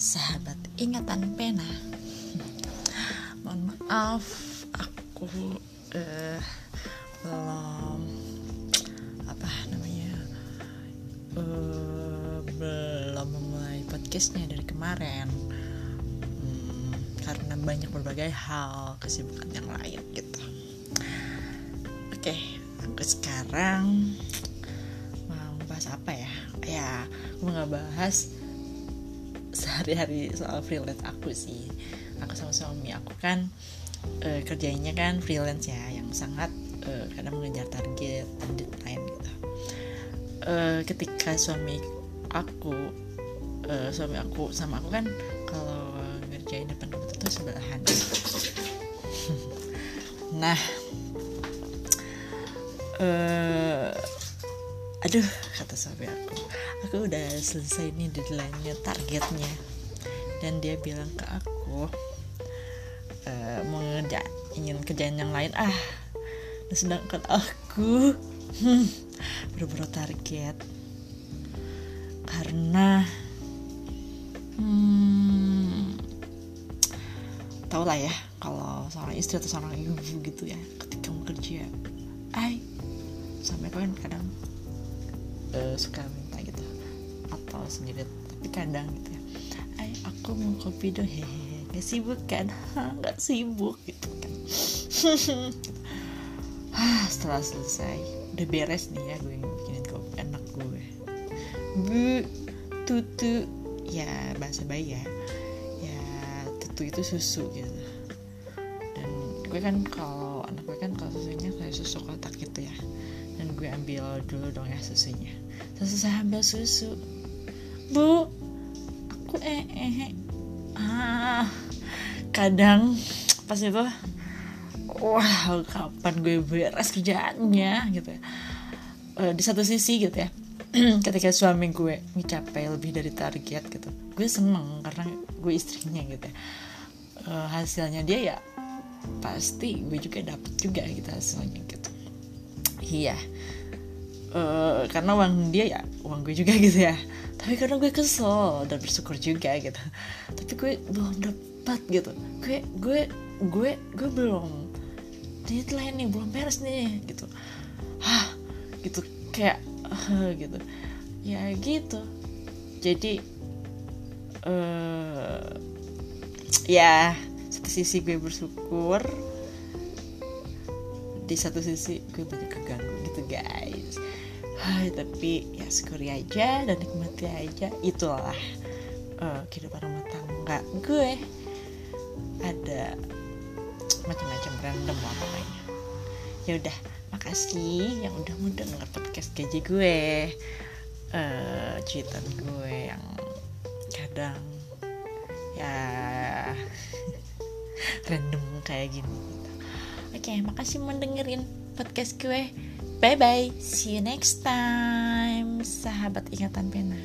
sahabat ingatan pena. Mohon maaf aku uh, belum apa namanya uh, belum memulai podcastnya dari kemarin. Hmm, karena banyak berbagai hal kesibukan yang lain gitu. Oke okay, aku sekarang mau bahas apa ya? Ya aku nggak bahas sehari-hari soal freelance aku sih. Aku sama suami aku kan uh, kerjanya kan freelance ya yang sangat uh, kadang mengejar target dan deadline gitu. Uh, ketika suami aku uh, suami aku sama aku kan kalau ngerjain depan komputer itu sebelahan. Nah aduh kata suami aku aku udah selesai nih deadline-nya targetnya. Dan dia bilang ke aku e, mau ngerja ingin kerjaan yang lain. Ah dan sedangkan aku hmm, buru-buru target. Karena hmm, tau lah ya kalau seorang istri atau seorang ibu gitu ya ketika mau kerja ay sampai kan kadang uh, suka minta gitu. Atau sendiri tapi kadang gitu ya. Ay aku mau kopi dong. Hehehe gak sibuk kan? Nggak sibuk gitu kan. Setelah selesai udah beres nih ya gue bikinin kopi anak gue. Bu tutu. Ya bahasa bayi ya. Ya tutu itu susu gitu. Dan gue kan kalau anak gue kan kalau susunya kayak susu kotak gitu ya dan gue ambil dulu dong ya susunya. Saya ambil susu. Bu aku eh eh ah kadang pas itu wah kapan gue beres kerjaannya gitu ya. Uh, di satu sisi gitu ya. Ketika suami gue mencapai lebih dari target gitu gue seneng karena gue istrinya gitu ya. Uh, hasilnya dia ya pasti gue juga dapet juga gitu hasilnya gitu iya. Uh, karena uang dia ya uang gue juga gitu ya. Tapi karena gue kesel dan bersyukur juga gitu. Tapi gue belum dapat gitu. Gue gue gue gue belum deadline nih belum beres nih gitu. Hah gitu kayak uh, gitu. Ya gitu. Jadi uh, ya satu sisi gue bersyukur di satu sisi gue banyak keganggu gitu guys. Hai, tapi ya syukuri aja dan nikmati aja. Itulah uh, kehidupan rumah tangga gue. Ada macam-macam random lah pokoknya. Ya udah makasih yang udah mau denger podcast gaji gue. Uh, cuitan gue yang kadang ya random kayak gini Oke, makasih mendengerin podcast gue. Bye bye. See you next time. Sahabat ingatan pena.